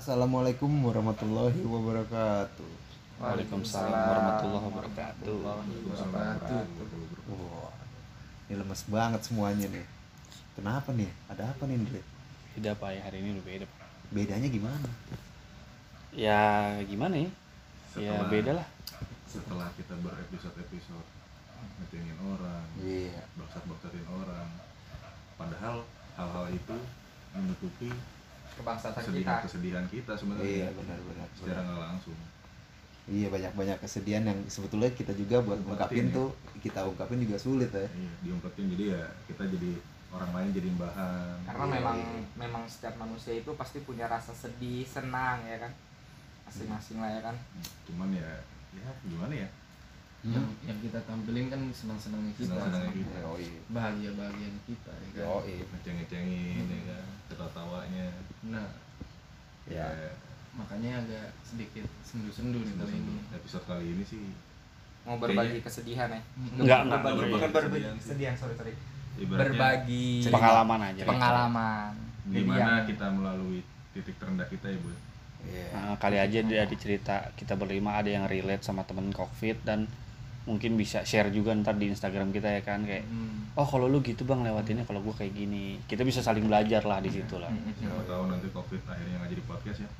Assalamualaikum warahmatullahi wabarakatuh. Waalaikumsalam warahmatullahi wabarakatuh. Wah, ini lemes banget semuanya nih. Kenapa nih? Ada apa nih, Andre? Beda pak ya hari ini udah beda. Bedanya gimana? Ya gimana ya? Ya Setelah- beda lah. setelah kita berepisode-episode ngecengin orang Iya. baksat-baksatin orang padahal hal-hal itu menutupi kebangsaan kita kesedihan-kesedihan kita sebenarnya Iya, benar-benar. secara nggak langsung Iya, banyak-banyak kesedihan yang sebetulnya kita juga buat Ungkapin ungkapin ya. tuh kita ungkapin juga sulit ya. iya, diungkapin jadi ya kita jadi orang lain jadi bahan karena Iya, memang iya. memang setiap manusia itu pasti punya rasa sedih senang ya kan masing-masing lah ya kan cuman ya ya gimana ya yang, yang kita tampilin kan senang-senangnya kita Senang-senangnya kita. Oh iya. bahagia bahagianya kita ya kan? Oh iya. ngeceng-ngecengin ya kan? Ketawa-tawanya. Nah. Ya. makanya agak sedikit sendu-sendu nih kali ini. Episode kali ini sih mau berbagi kesedihan ya Enggak, enggak, berbagi enggak bukan berbagi berbagi kesedihan. kesedihan sorry sorry. Ibaratnya berbagi Pengalaman aja. pengalaman. Gimana yang- kita melalui titik terendah kita ya bu? Iya. Nah, kali aja dari cerita kita berlima ada yang relate sama temen covid dan mungkin bisa share juga ntar di Instagram kita ya kan kayak hmm. oh kalau lu gitu bang lewatinnya kalau gua kayak gini kita bisa saling belajar lah di situ lah siapa tahu nanti covid akhirnya nggak jadi podcast ya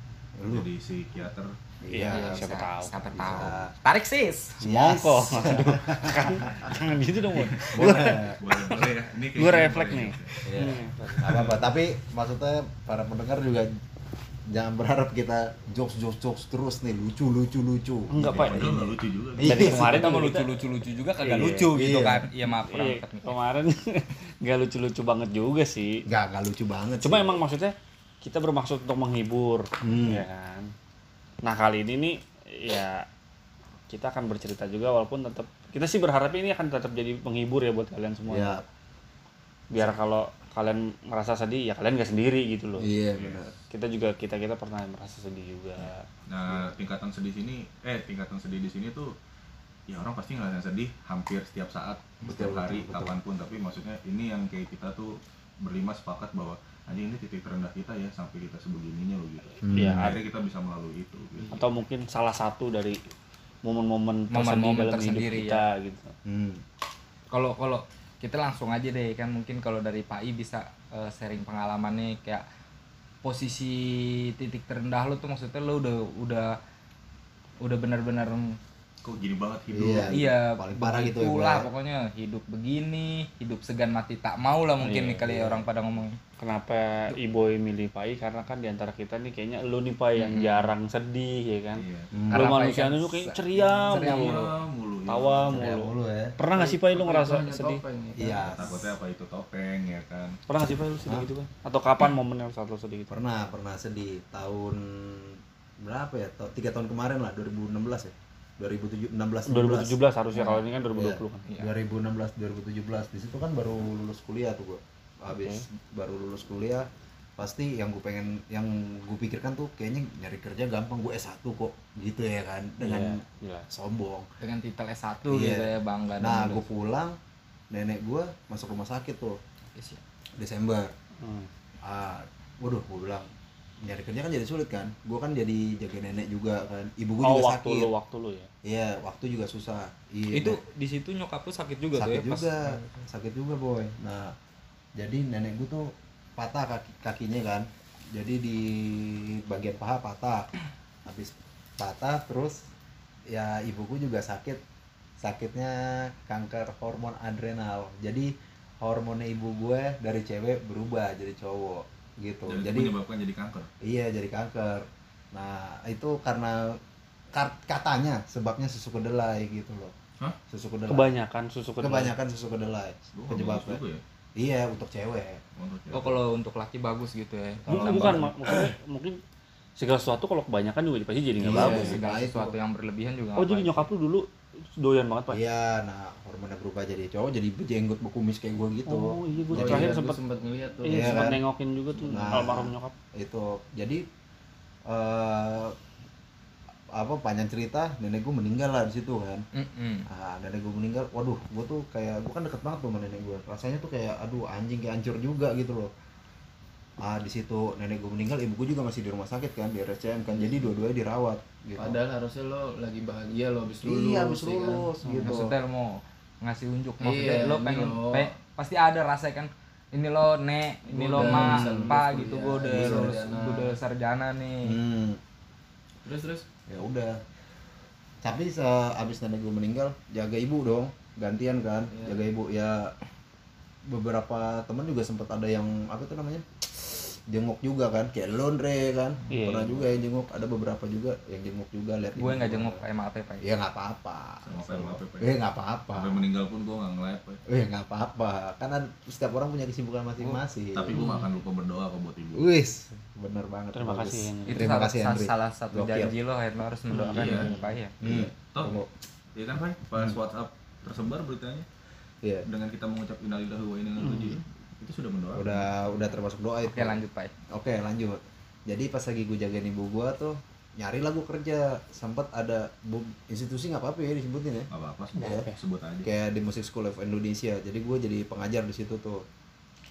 Lu. jadi psikiater Iya, Iya, siapa bisa- tahu. siapa Bisa. tahu tarik sis semongko aduh kan jangan gitu dong Bun. Boleh. boleh boleh ya ini Gua refleks nih. Iya. Nggak apa-apa, tapi maksudnya para pendengar juga jangan berharap kita jokes jokes jokes terus nih lucu lucu lucu. enggak pak padahal nggak lucu juga Iya. dari kemarin mau kita- lucu lucu lucu juga kagak Iya. lucu gitu Iya. kan iya maaf Iya, kemarin nggak lucu-lucu banget juga sih Nggak nggak lucu banget. cuma sih. emang maksudnya kita bermaksud untuk menghibur Hmm. ya kan nah kali ini nih ya kita akan bercerita juga walaupun tetap kita sih berharap ini akan tetap jadi penghibur ya buat kalian semua ya biar kalau kalian merasa sedih ya kalian gak sendiri gitu loh iya benar. kita juga kita kita pernah merasa sedih juga nah tingkatan sedih sini eh tingkatan sedih di sini tuh ya orang pasti ngerasain sedih hampir setiap saat Betul, setiap hari betul, betul. kapan pun tapi maksudnya ini yang kayak kita tuh berlima sepakat bahwa anjing ini titik terendah kita ya sampai kita sebegininya loh gitu Hmm. Iya, akhirnya kita bisa melalui itu gitu. atau mungkin salah satu dari momen-momen tersedih Momen-momen dalam hidup tersendiri, kita gitu Hmm. kalau kalau kita langsung aja deh kan mungkin kalau dari Pak I bisa eh, sharing pengalamannya kayak posisi titik terendah lo tuh maksudnya lo udah udah udah benar-benar kok gini banget hidup Iya. iya paling parah gitu ya, begitulah Boy. pokoknya hidup begini hidup segan mati tak mau lah mungkin Iya, nih kali ya orang pada ngomong kenapa Iboy milih Pai karena kan di antara kita nih kayaknya lu nih Pai yang jarang sedih ya kan iya Hmm. lu Pai manusia kan lu kayak ceria, ceria mulu. mulu. Tawa mulu ya. tawa Ceria mulu mulu ya. pernah nggak sih Pai lu ngerasa sedih topeng, ya kan? Iya. takutnya apa itu topeng ya kan pernah nggak sih Pai lu sedih Hah? gitu kan atau kapan momen yang saat lu sedih gitu Pernah pernah sedih tahun berapa ya? Tiga tahun kemarin lah 2016 ya. 2017 2017 harusnya kalau ini kan 2020 kan. Iya. 2016 2017 di situ kan baru lulus kuliah tuh gua habis. Baru lulus kuliah pasti yang gue pengen yang gue pikirkan tuh kayaknya nyari kerja gampang gue S1 kok. Gitu ya kan dengan Iya, jelas. sombong. Dengan titel S1 Iya. gitu ya bangga nah gue pulang nenek gue masuk rumah sakit tuh. Yes, ya. Desember. Hmm. ah waduh gue bilang nyari kerja kan jadi sulit kan? Gue kan jadi jaga nenek juga kan ibu gue oh juga waktu sakit. lu waktu lu ya iya waktu juga susah. Iya itu di situ nyokap lu sakit juga sakit tuh ya pas- juga sakit juga boy. Nah jadi nenek gue tuh patah kaki kakinya kan. Jadi di bagian paha patah. Habis patah terus ya ibu gue juga sakit. Sakitnya kanker hormon adrenal. Jadi hormonnya ibu gue dari cewek berubah jadi cowok gitu. Dan jadi menyebabkan jadi kanker? Iya jadi kanker. Nah itu karena kar- katanya sebabnya susu kedelai gitu loh. Hah? Susu kedelai. kebanyakan susu kedelai Kebanyakan susu kedelai. Penyebabnya. ya Iya untuk cewek. Untuk cewek. oh kalau untuk laki bagus gitu ya bukan, Tambah- bukan maksudnya mungkin segala sesuatu kalau kebanyakan juga pasti jadi nggak Iya, bagus segala itu. sesuatu yang berlebihan juga oh jadi nyokap lu dulu doyan banget Pak Iya, nah hormonnya berubah jadi cowok jadi berjenggot berkumis kayak gue gitu. oh iya gue terakhir Gua sempet sempet ngeliat tuh iya, Iya sempet kan? nengokin juga tuh Nah. almarhum nyokap Itu jadi eh apa panjang cerita nenek gue meninggal lah di situ kan. Mm-mm. Ah, nenek gue meninggal, waduh, gue tuh kayak, gue kan deket banget tuh sama nenek gue. Rasanya tuh kayak, aduh anjing kayak hancur juga gitu loh. ah di situ nenek gue meninggal ibu gue juga masih di rumah sakit kan di RSCM kan jadi dua-duanya dirawat gitu Padahal harusnya lo lagi bahagia lo habis lulus. iya habis ya kan? lulus gitu maksudnya lo mau ngasih unjuk maksudnya Iya, lo pengen lo. pe- pasti ada rasa kan ini lo nek ini Gua lo ma pa gitu gue udah lulus gue udah sarjana nih hmm, Terus terus. Ya udah. Tapi sehabis nenek gue meninggal jaga ibu dong. Gantian kan Iya. jaga ibu. Ya beberapa teman juga sempat ada yang apa tuh namanya jenguk juga kan kayak Londre kan Iya, pernah iya. juga yang jenguk ada beberapa juga yang jenguk juga lihat gue nggak jenguk kayak maaf ya pak ya nggak apa-apa ya, eh nggak apa-apa sampai meninggal pun gue nggak nge-live Pak. eh nggak apa-apa karena setiap orang punya kesibukan masing-masing tapi gue gak akan lupa berdoa kok buat ibu wis bener banget Terima bagus. kasih, Henry. itu terima salah, kasih salah- Henry salah satu Gokil. janji lo lo harus mendoakan Iya. ibu pak ya hmm. Toh, Tunggu. iya kan Pak? pas WhatsApp tersebar beritanya Iya. dengan kita mengucap innalillahi wa inna ilaihi raji'un itu sudah mendoa udah udah termasuk doa itu oke lanjut pak Oke lanjut. Jadi pas lagi gue jagain ibu gue tuh nyari lah gue kerja. Sempat ada bu, institusi nggak apa-apa ya disebutin ya. Gak apa-apa sebut, Iya. sebut aja Kayak di Music School of Indonesia. Jadi gue jadi pengajar di situ tuh.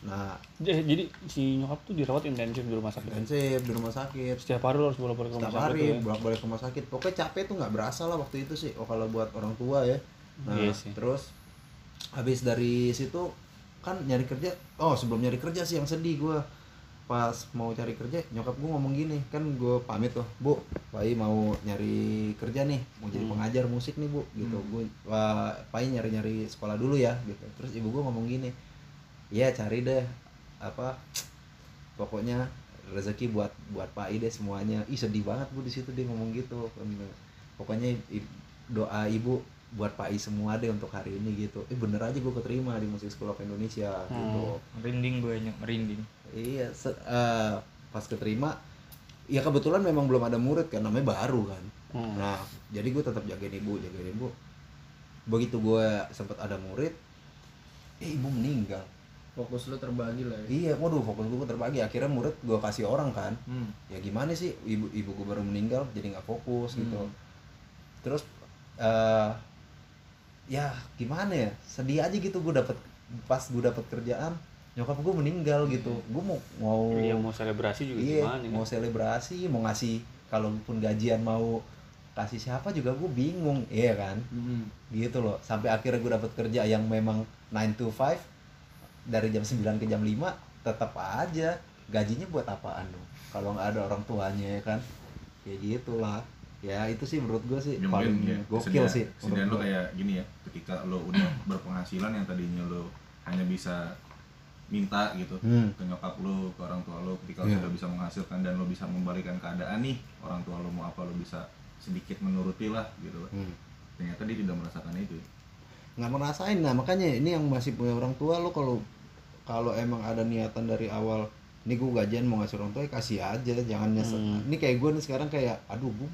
Nah, Jadi, jadi si nyokap tuh dirawat intensif di rumah sakit. intensif di rumah sakit. Setiap hari lo harus bolak-balik ke rumah Setiap sakit hari ya. bolak-balik ke rumah sakit. Pokoknya capek tuh nggak berasa lah waktu itu sih. Oh kalau buat orang tua ya. Nah, Iya sih. terus habis dari situ kan nyari kerja. Oh sebelum nyari kerja sih yang sedih gue. Pas mau cari kerja nyokap gue ngomong gini kan gue pamit tuh bu Pai mau nyari kerja nih mau jadi Hmm. pengajar musik nih bu gitu gue wah Pai nyari nyari sekolah dulu ya gitu terus ibu gue ngomong gini ya cari deh apa pokoknya rezeki buat buat Pak I deh semuanya ih sedih banget bu di situ dia ngomong gitu pokoknya doa ibu buat Pak I semua deh untuk hari ini gitu. Eh bener aja gue keterima di Music School of Indonesia gitu. Merinding gue nyok merinding. Iya se- eh, pas keterima ya kebetulan memang belum ada murid kan namanya baru kan. Hmm. nah jadi gue tetap jagain ibu jagain ibu. Begitu gue sempat ada murid eh ibu meninggal. Fokus lo terbagi lah ya. iya waduh fokus gue terbagi. Akhirnya murid gue kasih orang kan. Hmm. ya gimana sih ibu ibu gue baru meninggal jadi nggak fokus gitu. Hmm. terus eh ya gimana ya? Sedih aja gitu gue dapet pas gue dapet kerjaan nyokap gue meninggal gitu. Gue mau mau Iya mau selebrasi juga iya gimana mau selebrasi mau ngasih kalaupun gajian mau kasih siapa juga gue bingung iya kan? Hmm. gitu loh. Sampai akhirnya gue dapet kerja yang memang 9 to 5 dari jam 9 ke jam 5 tetap aja. Gajinya buat apaan dong? Kalau nggak ada orang tuanya ya kan? Kayak gitulah ya itu sih menurut gue sih Ya, paling mungkin ya gokil sih kesedihan lo kayak gini ya ketika lo udah berpenghasilan yang tadinya lo hanya bisa minta gitu Hmm. ke nyokap lo ke orang tua lo ketika Iya. lo sudah bisa menghasilkan dan lo bisa membalikan keadaan nih orang tua lo mau apa lo bisa sedikit menuruti lah gitu Hmm. ternyata dia tidak merasakan itu nggak merasain nah makanya ini yang masih punya orang tua lo kalau kalau emang ada niatan dari awal ini gue gajian mau ngasih orang tua ya kasih aja jangan nyesel Hmm. ini kayak gue nih sekarang kayak aduh gue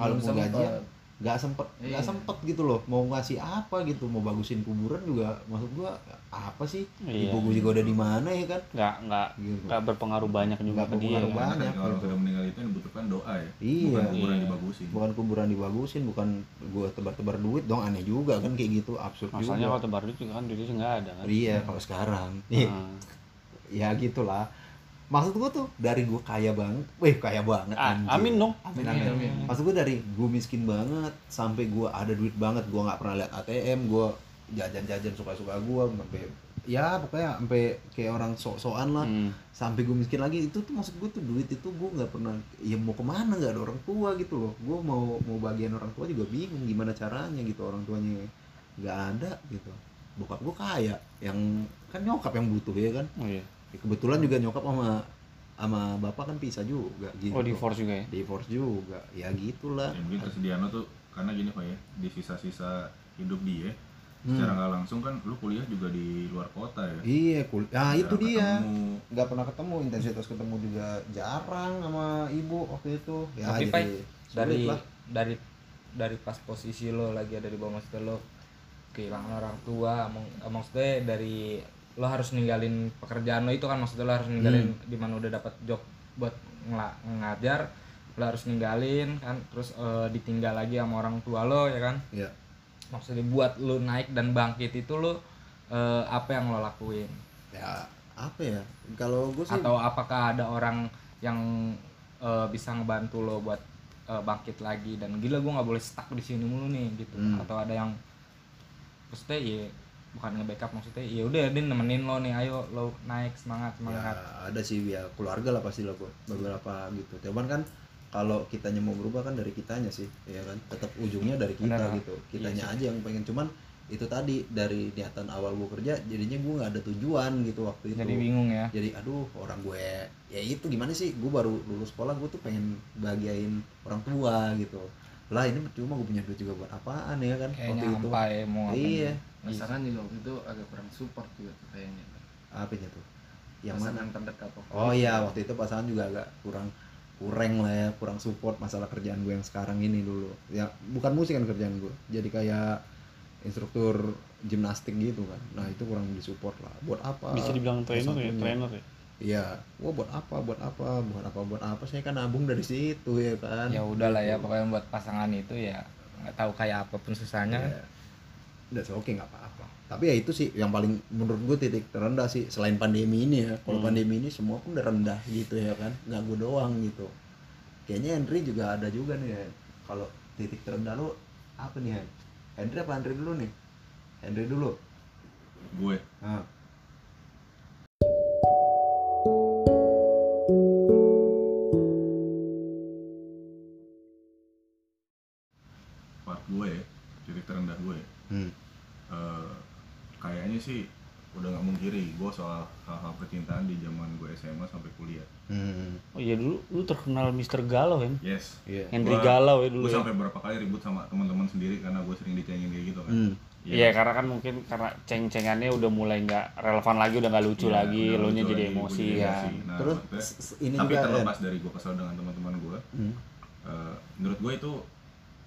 kalau mau gajian nggak sempet nggak Iya. sempet gitu loh mau ngasih apa gitu mau bagusin kuburan juga maksud gue apa sih Iya. ibu gue juga udah di mana ya kan Nggak nggak gitu nggak berpengaruh banyak juga Nggak ke dia. berpengaruh kan? banyak. Kan kalau gitu. sudah meninggal itu yang dibutuhkan doa ya Iya. bukan kuburan Iya. dibagusin bukan kuburan dibagusin bukan gue tebar-tebar duit dong aneh juga kan kayak gitu absurd Masalahnya juga kalau tebar duit juga kan duitnya nggak ada kan. iya kalau sekarang Iya. Nah. ya gitulah maksud gua tuh dari gua kaya banget weh kaya banget Ah, anjir. amin dong. amin Amin, amin, amin. maksud gua dari gua miskin banget sampai gua ada duit banget gua nggak pernah lihat ATM gua jajan-jajan suka-suka gua sampai ya pokoknya sampai kayak orang sok-sokan lah Hmm. sampai gue miskin lagi itu tuh maksud gue tuh duit itu gue nggak pernah ya mau ke mana nggak ada orang tua gitu loh gue mau mau bagian orang tua juga bingung gimana caranya gitu orang tuanya nggak ada gitu bokap gue kaya yang kan nyokap yang butuh ya kan Oh iya. Ya, kebetulan juga nyokap sama sama bapak kan pisah juga gitu. Oh divorce juga ya. divorce juga. Ya gitulah. Ya mungkin kesedihan lo tuh karena gini pak ya di sisa-sisa hidup dia Hmm. secara nggak langsung kan lu kuliah juga di luar kota ya? Iya kul ah itu Jarang dia nggak pernah ketemu intensitas ketemu juga jarang sama ibu waktu itu. Ya Tapi, jadi dari lah. dari dari pas posisi lo lagi ada di bawah maksudnya lo kehilangan orang tua mak- maksudnya dari lo harus ninggalin pekerjaan lo itu kan maksudnya lo harus ninggalin di mana udah dapat job buat ngajar lo harus ninggalin kan terus eh, ditinggal lagi sama orang tua lo ya kan? Ya. Maksudnya buat lo naik dan bangkit itu lo eh, apa yang lo lakuin? Ya apa ya? Kalau gue sih atau apakah ada orang yang eh, bisa ngebantu lo buat eh, bangkit lagi? Dan gila gue nggak boleh stuck di sini mulu nih gitu. Hmm. atau ada yang maksudnya ya bukan nge-backup maksudnya ya udah dia nemenin lo nih ayo lo naik semangat ya semangat ada sih ya keluarga lah pasti gua. beberapa gitu. Cuman kan kalau kitanya mau berubah kan dari kitanya sih ya kan? Tetap ujungnya dari kita Benar. gitu. Kitanya Iya aja yang pengen. Cuman itu tadi dari niatan awal gue kerja jadinya gue nggak ada tujuan gitu waktu itu. Jadi bingung ya? Jadi aduh orang gue ya itu gimana sih? Gue baru lulus sekolah gue tuh pengen bahagiain orang tua gitu. Lah ini cuma gue punya duit juga buat apaan ya kan? Kayaknya waktu itu. hampa ya mau iya pasangan juga waktu itu agak kurang support juga tuh kayaknya. Apanya tuh? Yang mana? pasangan terdekat waktu oh itu. iya waktu itu pasangan juga agak kurang kurang lah ya kurang support masalah kerjaan gue yang sekarang ini dulu. Ya bukan musik kan kerjaan gue jadi kayak instruktur gimnastik gitu kan. Nah itu kurang disupport lah. Buat apa? Bisa dibilang trainer ya S1-nya? trainer ya? Iya, gua buat apa, buat apa, buat apa, buat apa? Saya kan nabung dari situ ya kan. ya udahlah ya pokoknya buat pasangan itu ya nggak tahu kayak apa pun susahnya. Ya. Udah oke nggak apa-apa. Tapi ya itu sih yang paling menurut gue titik terendah sih selain pandemi ini ya. Kalau Hmm. pandemi ini semua pun udah rendah gitu ya kan. Nggak gue doang gitu. Kayaknya Henry juga ada juga nih ya. Kalau titik terendah lu apa nih Hen? Henry apa Henry dulu nih? Henry dulu. gue Nah. Kayaknya sih udah nggak mungkiri gue soal hal-hal percintaan di zaman gue SMA sampai kuliah Hmm. oh iya dulu lu terkenal Mr. Galau kan yes Iya. Henry Gua- Galau ya dulu gue ya sampai berapa kali ribut sama teman-teman sendiri karena gue sering dicengin kayak gitu kan Hmm. Iya karena kan mungkin karena ceng-cengannya udah mulai nggak relevan lagi udah nggak lucu Iya, lagi lo nya jadi lagi, emosi ya emosi. Nah, Terus ini tapi juga terlepas dari gue kesel dengan teman-teman gue Hmm. eh, menurut gue itu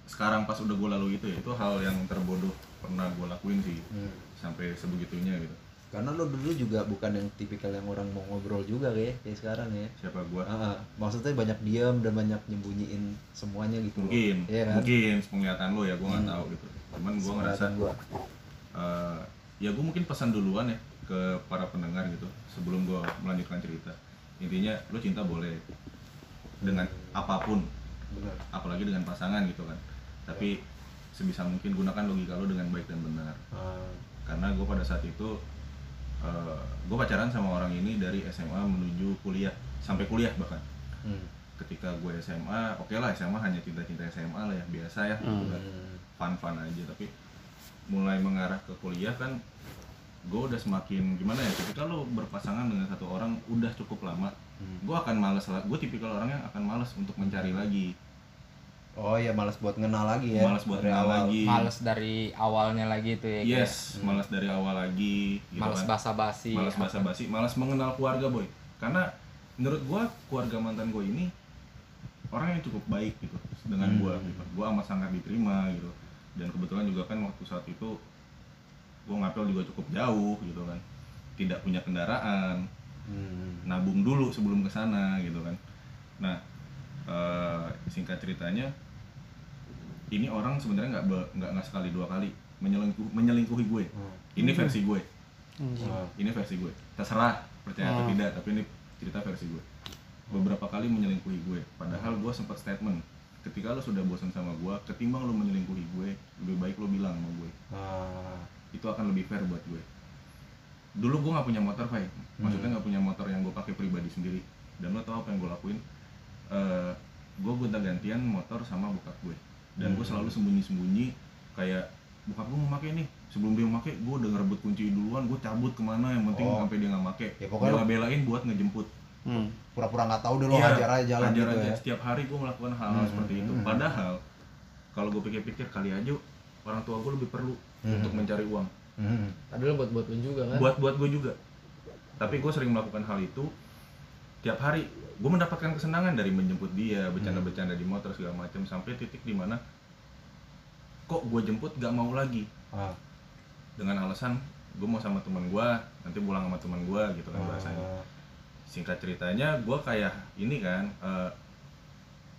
sekarang pas udah gue lalui itu ya itu hal yang terbodoh pernah gue lakuin sih Hmm. sampai sebegitunya gitu Karena lo dulu juga bukan yang tipikal yang orang mau ngobrol juga kayak kayak sekarang ya. siapa gue ah. maksudnya banyak diam dan banyak nyembunyiin semuanya gitu. loh. mungkin Iya kan? mungkin penglihatan lo ya gue nggak Hmm. tahu gitu cuman gue ngerasa gua. eh, ya gue mungkin pesan duluan ya ke para pendengar gitu sebelum gue melanjutkan cerita intinya lo cinta boleh dengan apa pun Benar. apalagi dengan pasangan gitu kan tapi sebisa mungkin gunakan logika lo dengan baik dan benar Ah, karena gue pada saat itu gue pacaran sama orang ini dari SMA menuju kuliah sampai kuliah bahkan hmm. ketika gue SMA oke lah SMA hanya cinta-cinta SMA lah ya biasa ya Hmm. Hmm. fun-fun aja tapi mulai mengarah ke kuliah kan gue udah semakin gimana ya ketika lo berpasangan dengan satu orang udah cukup lama Hmm. gue akan males lah gue tipikal orang yang akan males untuk mencari lagi Oh ya malas buat kenal lagi ya. males buat kenal awal. lagi males dari awalnya lagi tuh ya kayak yes males dari awal lagi gitu males kan. basa-basi malas basa-basi malas mengenal keluarga boy karena menurut gua keluarga mantan gue ini orang yang cukup baik gitu dengan Hmm. gua gitu gua amat sangat diterima gitu dan kebetulan juga kan waktu saat itu gua ngapel juga cukup jauh gitu kan tidak punya kendaraan Hmm. nabung dulu sebelum ke sana gitu kan nah eh, singkat ceritanya ini orang sebenarnya nggak nggak nggak sekali dua kali menyelingkuh menyelingkuhi gue. Hmm. ini versi gue. Anjing. Ah. ini versi gue. Terserah percaya atau Hmm. tidak tapi ini cerita versi gue. Beberapa kali menyelingkuhi gue. Padahal gue sempat statement ketika lo sudah bosan sama gue ketimbang lo menyelingkuhi gue lebih baik lo bilang sama gue. Ah. itu akan lebih fair buat gue. Dulu gue nggak punya motor Fai. Maksudnya nggak punya motor yang gue pakai pribadi sendiri. Dan lo tau apa yang gue lakuin Eh gue gonta gantian motor sama bokap gue dan gue Hmm. selalu sembunyi-sembunyi kayak bokap gue mau pakai nih sebelum dia mau pakai gue udah ngerebut kunci duluan gue cabut ke mana yang penting Oh. sampai dia nggak pakai Ya, pokoknya- bela-belain buat ngejemput Hmm. Pura-pura nggak tahu deh lo Iya, hajar aja jalan hajar gitu aja. ya. setiap hari gue melakukan hal-hal Hmm, seperti itu hmm. padahal kalau gue pikir-pikir kali aja orang tua gue lebih perlu Hmm. untuk mencari uang Hmm. Padahal buat buat lu juga kan. buat buat gue juga tapi gue sering melakukan hal itu tiap hari gue mendapatkan kesenangan dari menjemput dia bercanda-bercanda di motor segala macam sampai titik di mana kok gue jemput gak mau lagi Ah. dengan alasan gue mau sama teman gue nanti pulang sama teman gue gitu kan bahasanya Ah. singkat ceritanya gue kayak ini kan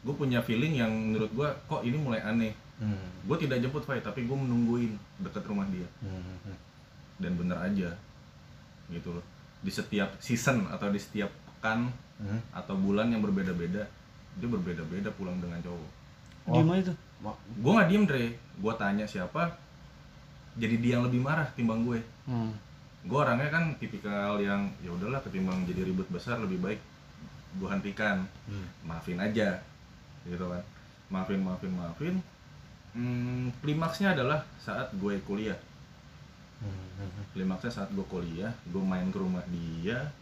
gue punya feeling yang menurut gue kok ini mulai aneh Hmm. gue tidak jemput Fai tapi gue menungguin deket rumah dia Hmm. dan bener aja gitu loh di setiap season atau di setiap pekan Hmm. atau bulan yang berbeda-beda dia berbeda-beda pulang dengan cowok Oh. Gimana itu? Ma- gue nggak diem Dre gue tanya siapa jadi dia yang lebih marah timbang gue Hmm. gue orangnya kan tipikal yang ya udahlah ketimbang jadi ribut besar lebih baik gue hentikan Hmm. maafin aja gitu kan maafin maafin maafin hmm, klimaksnya adalah saat gue kuliah Hmm. klimaksnya saat gue kuliah gue main ke rumah dia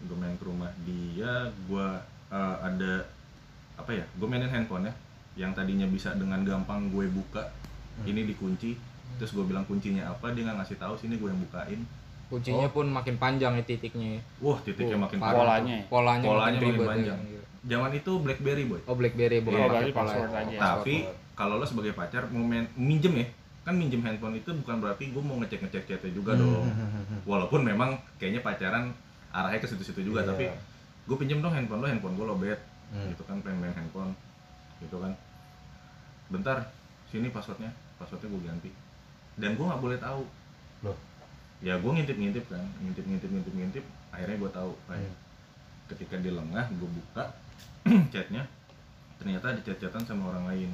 gue main ke rumah dia gue eh, ada apa ya gue mainin handphone ya yang tadinya bisa dengan gampang gue buka ini dikunci terus gue bilang kuncinya apa dia nggak ngasih tahu sini gue yang bukain kuncinya pun makin panjang ya titiknya ya. wah titiknya Oh, makin parah Polanya ya? tuh. polanya, Polanya makin makin ribet ya. panjang. zaman itu BlackBerry boy oh BlackBerry bukan Iya, pakai berarti pola password ya. aja. Oh, tapi kalau lo sebagai pacar mau main minjem ya kan minjem handphone itu bukan berarti gue mau ngecek ngecek chatnya juga Hmm. dong walaupun memang kayaknya pacaran arahnya ke situ-situ juga Iya. tapi gue pinjem dong handphone lo handphone gue lobet Hmm. gitu kan pengen main handphone gitu kan bentar sini passwordnya passwordnya gue ganti dan gue nggak boleh tahu Loh. ya gue ngintip-ngintip kan ngintip-ngintip ngintip-ngintip akhirnya gue tahu kayak Hmm. ketika dia lengah gue buka chatnya ternyata ada chat-chatan sama orang lain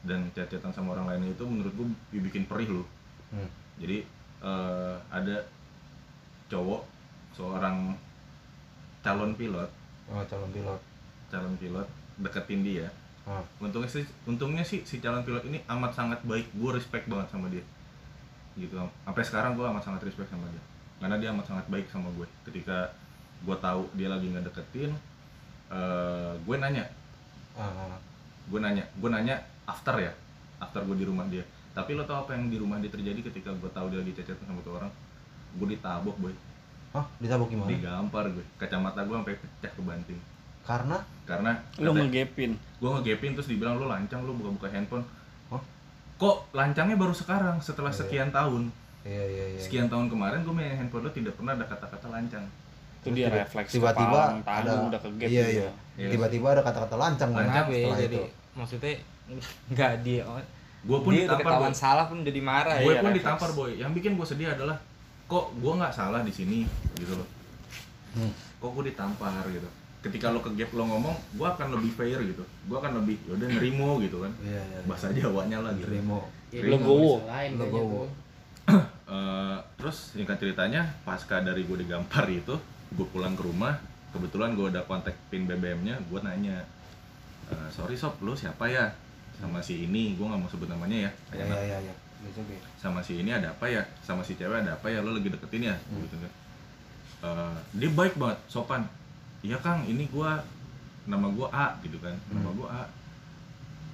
dan chat-chatan sama orang lain itu menurut gue bikin perih loh Hmm. jadi eh, ada cowok seorang calon pilot. Oh, calon pilot. calon pilot deketin dia. Ah. untungnya sih untungnya sih si calon pilot ini amat sangat baik. Gue respect banget sama dia. Gitu. Sampai sekarang gue amat sangat respect sama dia. Karena dia amat sangat baik sama gue ketika gue tahu dia lagi nggak deketin eh, gue nanya. Ah. gue nanya gue nanya after ya. After gue di rumah dia. Tapi lo tau apa yang di rumah dia terjadi ketika gue tahu dia lagi cecet sama tuh orang? Gue ditabok boy Hah, ditabok gimana? digampar gue kacamata gue sampai pecah ke banting Karena karena Lu ngegepin. gue ngegapin terus dibilang lo lancang lo buka-buka handphone Hah? kok lancangnya baru sekarang setelah Iya. sekian tahun iya iya iya. sekian tahun kemarin gue main handphone lo tidak pernah ada kata-kata lancang Itu dia Tiba- refleks tiba-tiba ada udah kegep iya gitu. iya. Iya. Tiba-tiba ada kata-kata lancang Lancang, ya? setelah jadi itu. maksudnya nggak dia gue pun dia ditampar boy salah pun jadi marah gue ya pun refleks. ditampar boy yang bikin gue sedih adalah kok gue nggak salah di sini gitu loh Hmm. kok gue ditampar gitu ketika lo kegap lo ngomong gue akan lebih fair gitu gue akan lebih yaudah nerimo gitu kan Iya iya. bahasa Jawanya lah gitu Terima. Ya, Lo dia nggak gowo. bisa lain Lo kayaknya gowo. tuh. Eh, terus singkat ceritanya pasca dari gue digampar itu gue pulang ke rumah kebetulan gue udah kontak pin BBM-nya gue nanya "Eh, sorry sob lo siapa ya sama si ini gue nggak mau sebut namanya ya Iya iya iya iya. Sama si ini ada apa ya? Sama si cewek ada apa ya? Lo lagi deketin ya? Hmm. gitu kan. Eh, dia baik banget sopan. Iya kang ini gua nama gua A gitu kan. Nama Hmm. gua A.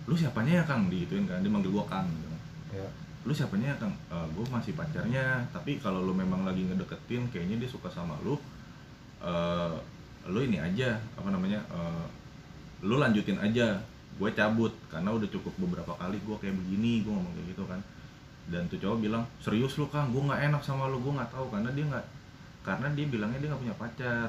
Lu siapanya ya kang? Digituin kan dia manggil gua kang gitu kan. Iya. lu siapanya ya kang? "Eh, gua masih pacarnya. Tapi kalau lu memang lagi ngedeketin kayaknya dia suka sama lu eh lu ini aja apa namanya eh, lu lanjutin aja. Gue cabut karena udah cukup beberapa kali gue kayak begini gue ngomong kayak gitu kan dan tuh cowok bilang serius lu kang gue nggak enak sama lu gue nggak tahu karena dia nggak karena dia bilangnya dia nggak punya pacar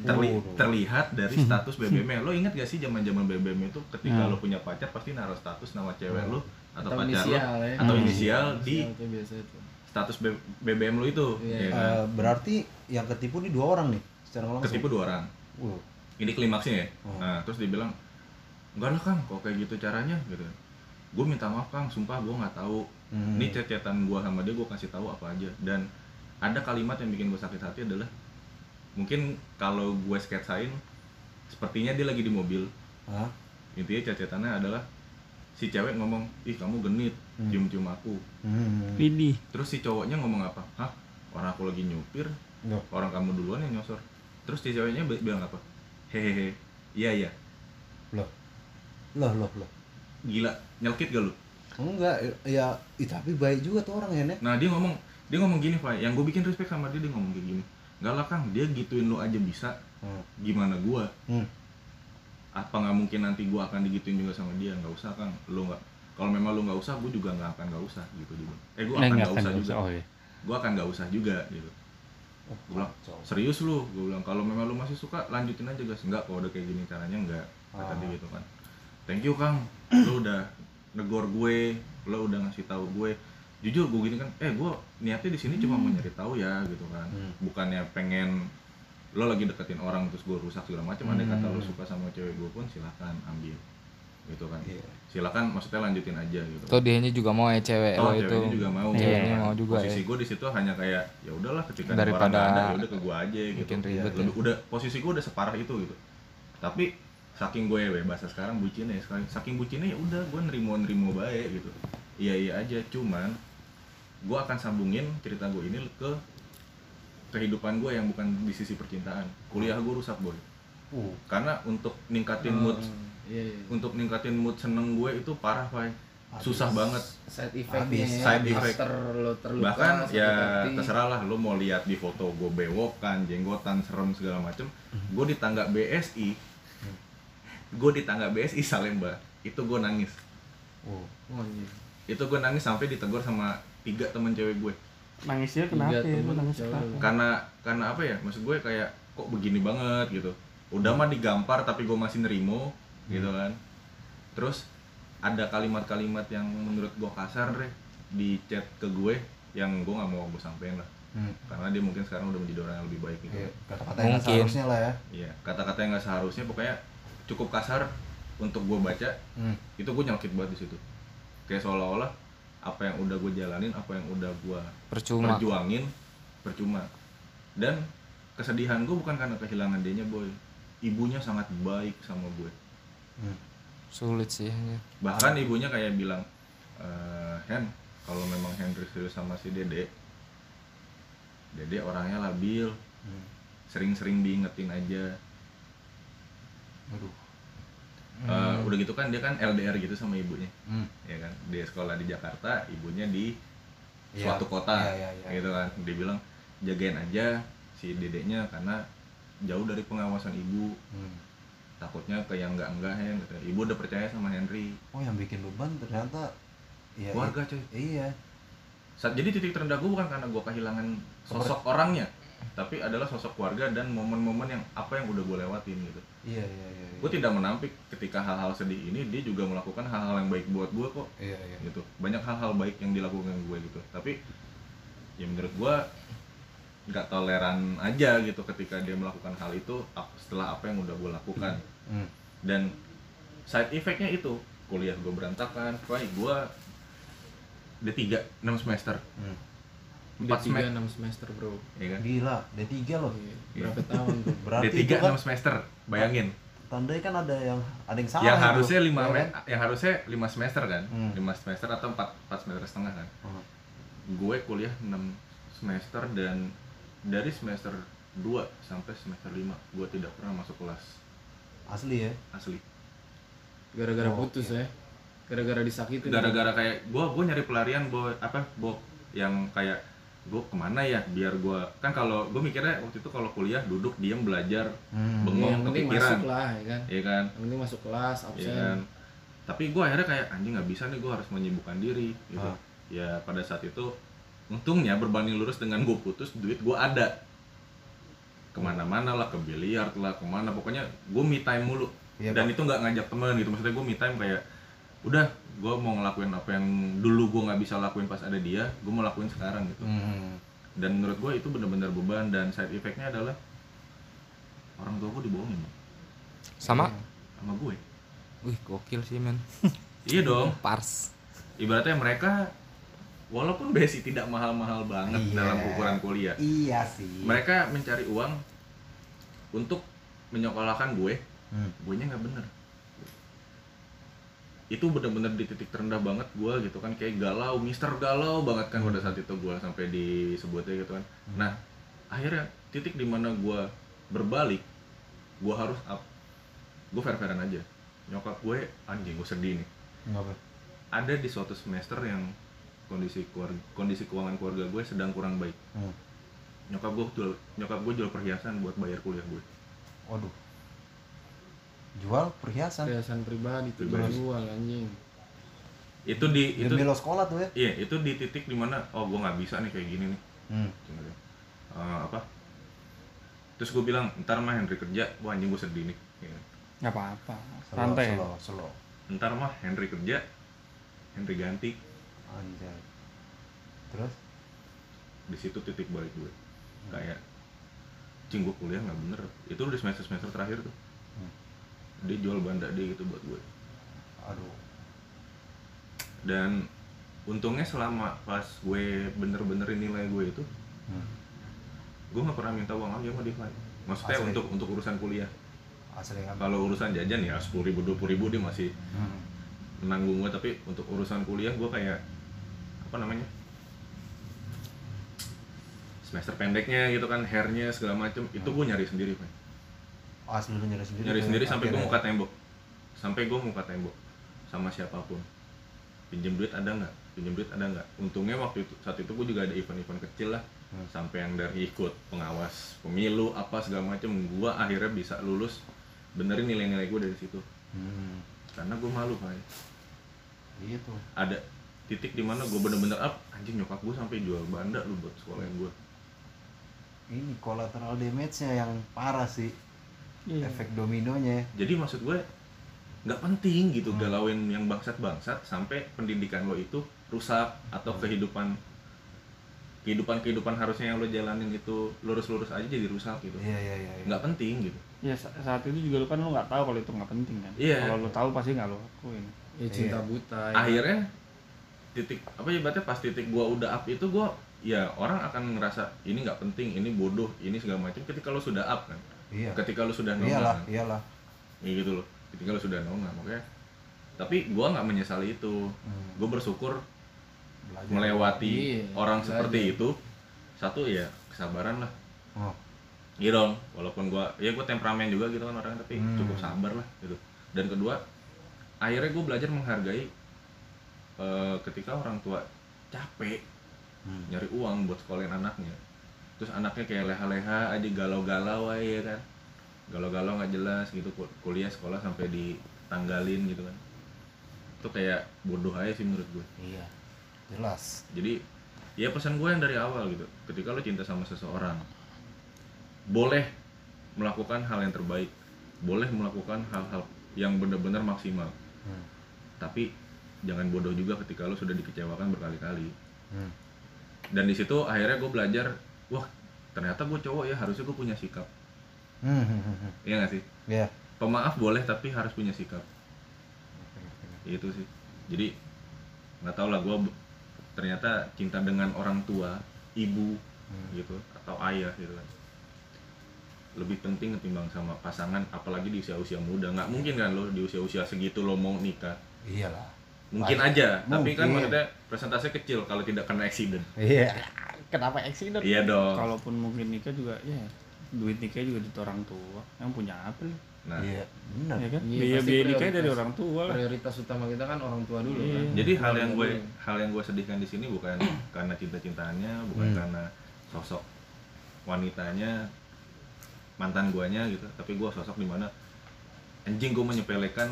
Terli- terlihat dari status BBM lo inget gak sih zaman zaman BBM itu ketika Hmm. lo punya pacar pasti naruh status nama cewek Hmm. lo atau, Atau pacar inisial lo ya. atau Hmm. inisial di biasa itu. status BBM lo itu Iya. ya kan? Eh, berarti yang ketipu nih dua orang nih secara langsung. ketipu dua orang Uh, ini klimaksnya ya Hmm. nah terus dia bilang enggak lah kang kok kayak gitu caranya gitu gue minta maaf kang sumpah gue nggak tahu hmm. ini cecetan gue sama dia gue kasih tahu apa aja dan ada kalimat yang bikin gue sakit hati adalah mungkin kalau gue sketsain sepertinya dia lagi di mobil Hah? intinya cecetannya adalah si cewek ngomong ih kamu genit Hmm. cium-cium aku Hmm. Terus si cowoknya ngomong apa hah orang aku lagi nyupir Loh. orang kamu duluan yang nyosor terus si ceweknya bi- bilang apa hehehe iya iya Loh. Loh, loh, loh. gila nyelkit gak lu Enggak, ya, ih, tapi baik juga tuh orang ya, Nek. nah dia ngomong dia ngomong gini Pak yang gue bikin respect sama dia dia ngomong kayak gini. Enggak lah Kang, dia gituin lu aja bisa. Hmm. gimana gua? Hmm. apa nggak mungkin nanti gua akan digituin juga sama dia? Nggak usah Kang. Lu nggak kalau memang lu nggak usah gua juga nggak akan nggak usah gitu juga eh gua Eh, akan nggak usah juga. Oh iya. gua akan nggak usah juga gitu. Oh, Gua bilang, serius lu? Gue bilang kalau memang lu masih suka lanjutin aja guys. Enggak kalau udah kayak gini caranya enggak kata Ah. dia gitu kan. Thank you kang. Lu udah negor gue lu udah ngasih tahu gue jujur gue gini kan eh gue niatnya di sini cuma mau nyari tahu ya gitu kan Hmm. bukannya pengen lo lagi deketin orang terus gue rusak segala macam andai kata lo Hmm. suka sama cewek gue pun silahkan ambil gitu kan Iya. silakan maksudnya lanjutin aja gitu Tuh dianya juga mau ya cewek Oh, lo itu. ceweknya juga mau. Ceweknya Iya. mau juga Posisi ya. gue di situ hanya kayak ya udahlah ketika Daripada orang ada ya udah ke gue aja gitu. Lebih- ya. Udah posisi gue udah separah itu gitu. Tapi saking gue ya bahasa sekarang bucinnya ya, sekarang saking bucinnya ya udah gue nerimo nerimo baik gitu. Iya iya aja cuman gue akan sambungin cerita gue ini ke kehidupan gue yang bukan di sisi percintaan. Kuliah gue rusak boy. Uh, Karena untuk ningkatin mood Iya, iya. untuk ningkatin mood seneng gue itu parah pak. Susah banget. Side effect-nya ya, Side effect. after lo terluka bahkan ya hati. terserah lah lo mau lihat di foto gue bewokan jenggotan serem segala macem gue di tangga BSI gue di tangga BSI Salemba itu gue nangis uh. Oh, iya. itu gue nangis sampai ditegur sama tiga temen cewek gue Nangisnya kenapa ya? Lu temen nangis kenapa? karena karena apa ya maksud gue kayak kok begini banget gitu udah mah digampar tapi gue masih nerimo gitu kan terus ada kalimat-kalimat yang menurut gue kasar deh di chat ke gue yang gue nggak mau gue sampein lah Hmm. karena dia mungkin sekarang udah menjadi orang yang lebih baik gitu Iya, kata-kata yang nggak seharusnya lah ya. Iya, kata-kata yang nggak seharusnya pokoknya cukup kasar untuk gue baca, Hmm. itu gue nyelkit banget di situ. Kayak seolah-olah apa yang udah gue jalanin, apa yang udah gue Percuma. perjuangin, percuma. Dan kesedihan gue bukan karena kehilangan dia boy. Ibunya sangat baik sama gue. Hmm. Sulit sih. ya. Bahkan ibunya kayak bilang, "Eh, Hen, kalau memang Henry serius sama si Dede, Dede orangnya labil, Hmm. sering-sering diingetin aja. Aduh. Eh, udah gitu kan dia kan LDR gitu sama ibunya Hmm. ya kan dia sekolah di Jakarta ibunya di Iya. suatu kota Iya, iya, iya. gitu kan dia bilang jagain aja si dedeknya karena jauh dari pengawasan ibu Hmm. takutnya ke yang enggak enggak ya gitu. ibu udah percaya sama Henry Oh, yang bikin beban ternyata ya keluarga coy Iya. Jadi titik terendah gue bukan karena gue kehilangan sosok orangnya tapi adalah sosok keluarga dan momen-momen yang apa yang udah gue lewatin gitu Iya, iya, iya. iya. gue tidak menampik ketika hal-hal sedih ini dia juga melakukan hal-hal yang baik buat gue kok Iya, iya. gitu banyak hal-hal baik yang dilakukan gue gitu tapi ya menurut gue nggak toleran aja gitu ketika dia melakukan hal itu setelah apa yang udah gue lakukan Hmm. dan side effectnya itu kuliah gue berantakan gue D3 6 semester Hmm. Empat D3 semester 6 semester, Bro. ya kan Gila, D3 loh. Iya. Berapa tahun tuh? Berarti D3 itu kan 6 semester bayangin tandanya kan ada yang ada yang salah. yang harusnya lima Ya kan? yang harusnya lima semester kan Hmm. lima semester atau empat empat semester setengah kan Hmm. gue kuliah 6 semester dan dari semester 2 sampai semester 5 gue tidak pernah masuk kelas Asli ya. asli Gara-gara Oh, putus ya. Gara-gara disakitin. gara-gara kayak gue gue nyari pelarian gue apa bo yang kayak gue ke mana ya biar gue kan kalau gue mikirnya waktu itu kalau kuliah duduk diem belajar Hmm. Ya, bengong penting kepikiran masuk lah ya kan. ya kan Yang penting masuk kelas, ya absen. kan tapi gue akhirnya kayak anjing nggak bisa nih gue harus menyibukkan diri gitu Ah. ya pada saat itu untungnya berbanding lurus dengan gue putus duit gue ada ke mana-mana lah ke biliar lah ke mana pokoknya gue me time mulu Iya, dan Pak. itu nggak ngajak temen gitu maksudnya gue me time kayak udah gue mau ngelakuin apa yang dulu gue nggak bisa lakuin pas ada dia gue mau lakuin sekarang gitu Hmm. dan menurut gue itu benar-benar beban dan side effectnya adalah orang tua gue dibohongin Sama? sama gue Wih, gokil sih, men. iya dong Pars. ibaratnya mereka walaupun basic tidak mahal-mahal banget Iya. dalam ukuran kuliah Iya sih. mereka mencari uang untuk menyekolahkan gue Hmm. gue nya nggak bener itu bener-bener di titik terendah banget gue gitu kan. Kayak galau mister galau banget kan pada saat itu gue sampai disebutnya gitu kan. Nah akhirnya titik di mana gue berbalik gue harus up. Gue fair-fairan aja. Nyokap gue anjing gue sedih nih. Ngapa? ada di suatu semester yang kondisi keluarga, kondisi keuangan keluarga gue sedang kurang baik. Hmm. nyokap gue jual nyokap gue jual perhiasan buat bayar kuliah gue. Waduh. Jual perhiasan. Perhiasan pribadi tuh Pribadi. jual anjing. itu di itu Demi lo sekolah tuh ya. iya itu di titik di mana oh gue nggak bisa nih kayak gini nih Hmm. "Eh, apa terus gue bilang ntar mah Henry kerja wah anjing gue sedih nih Ya. nggak apa-apa Slow, santai ya. slow, slow. ntar mah Henry kerja Henry ganti Anjay. terus di situ titik balik gue kayak cing gue kuliah nggak bener itu udah semester semester terakhir tuh Hmm. Dia jual banda dia gitu buat gue aduh dan untungnya selama pas gue bener-benerin nilai gue itu hmm. gue nggak pernah minta uang lagi sama Divine maksudnya Asli. untuk untuk urusan kuliah asli kan kalau urusan jajan ya sepuluh ribu dua ribu dia masih hmm. menanggung gue tapi untuk urusan kuliah gue kayak apa namanya semester pendeknya gitu kan hairnya segala macem itu gue nyari sendiri Pak. Asli lu nyari sendiri nyari tuh, sendiri sampai gue muka tembok. Sampai gue muka tembok sama siapa pun. Pinjem duit ada nggak? Pinjem duit ada nggak? Untungnya waktu itu saat itu gue juga ada event-event kecil lah. Hmm. sampai yang dari ikut pengawas pemilu apa segala macem gue akhirnya bisa lulus. Benerin nilai-nilai gue dari situ. Hmm. karena gue malu Pak. gitu ada titik di mana gue bener-bener up anjing nyokap gue sampai jual banda lu buat sekolahin gue ini collateral damage-nya yang parah sih Iya. efek dominonya jadi maksud gue nggak penting gitu Hmm. galauin yang bangsat-bangsat sampai pendidikan lo itu rusak atau kehidupan kehidupan kehidupan harusnya yang lo jalanin itu lurus-lurus aja jadi rusak gitu iya iya iya iya. nggak penting gitu Ya sa- saat itu juga lu kan lu nggak tahu kalau itu nggak penting kan. Iya. Kalau lu tahu pasti nggak lu lakuin. ya cinta Iya. buta ya. akhirnya titik apa ya berarti pas titik gua udah up itu gua ya orang akan ngerasa ini nggak penting ini bodoh ini segala macam ketika lo sudah up kan iya ketika lo sudah iyalah nongol kan. iyalah ya gitu loh ketika lo sudah nongol makanya tapi gua nggak menyesali itu Hmm. gue bersyukur Belajar. melewati Iya, orang belajar. seperti itu satu ya kesabaran lah oh. gitu dong walaupun gua ya gue temperamen juga gitu kan orang tapi Hmm. cukup sabar lah gitu dan kedua akhirnya gue belajar menghargai eh, ketika orang tua capek Hmm. nyari uang buat sekolahin anaknya terus anaknya kayak leha-leha aja galau-galau aja ya kan. Galau-galau nggak jelas gitu kul- kuliah sekolah sampai ditanggalin gitu kan. Itu kayak bodoh aja sih menurut gue. Iya jelas. Jadi ya pesan gue yang dari awal gitu. Ketika lo cinta sama seseorang boleh melakukan hal yang terbaik. Boleh melakukan hal-hal yang benar-benar maksimal. Hmm. tapi jangan bodoh juga ketika lo sudah dikecewakan berkali-kali. Hmm. dan di situ akhirnya gue belajar wah ternyata gue cowok ya harusnya gue punya sikap. Hmm, hmm, hmm, hmm. iya gak sih? Iya. pemaaf boleh tapi harus punya sikap. Itu sih. Jadi nggak tau lah gue ternyata cinta dengan orang tua ibu Hmm. gitu atau ayah gitu kan. Lebih penting ketimbang sama pasangan apalagi di usia usia muda. Nggak mungkin kan lo di usia usia segitu lo mau nikah. Iyalah. Mungkin Pasti. aja tapi kan Mungkin. maksudnya presentasi kecil kalau tidak kena accident. Iya Kenapa accident? iya dong Kalaupun mungkin nikah juga ya duit nikah juga di orang tua. Yang punya apa lu? nah iya benar Ya kan? Iya, Biaya biaya nikah dari orang tua lah. prioritas utama kita kan orang tua dulu Iya. kan jadi hal yang gue hal yang gue sedihkan di sini bukan karena cinta cintanya bukan Hmm. karena sosok wanitanya mantan guanya gitu tapi gue sosok di mana anjing gue menyepelekan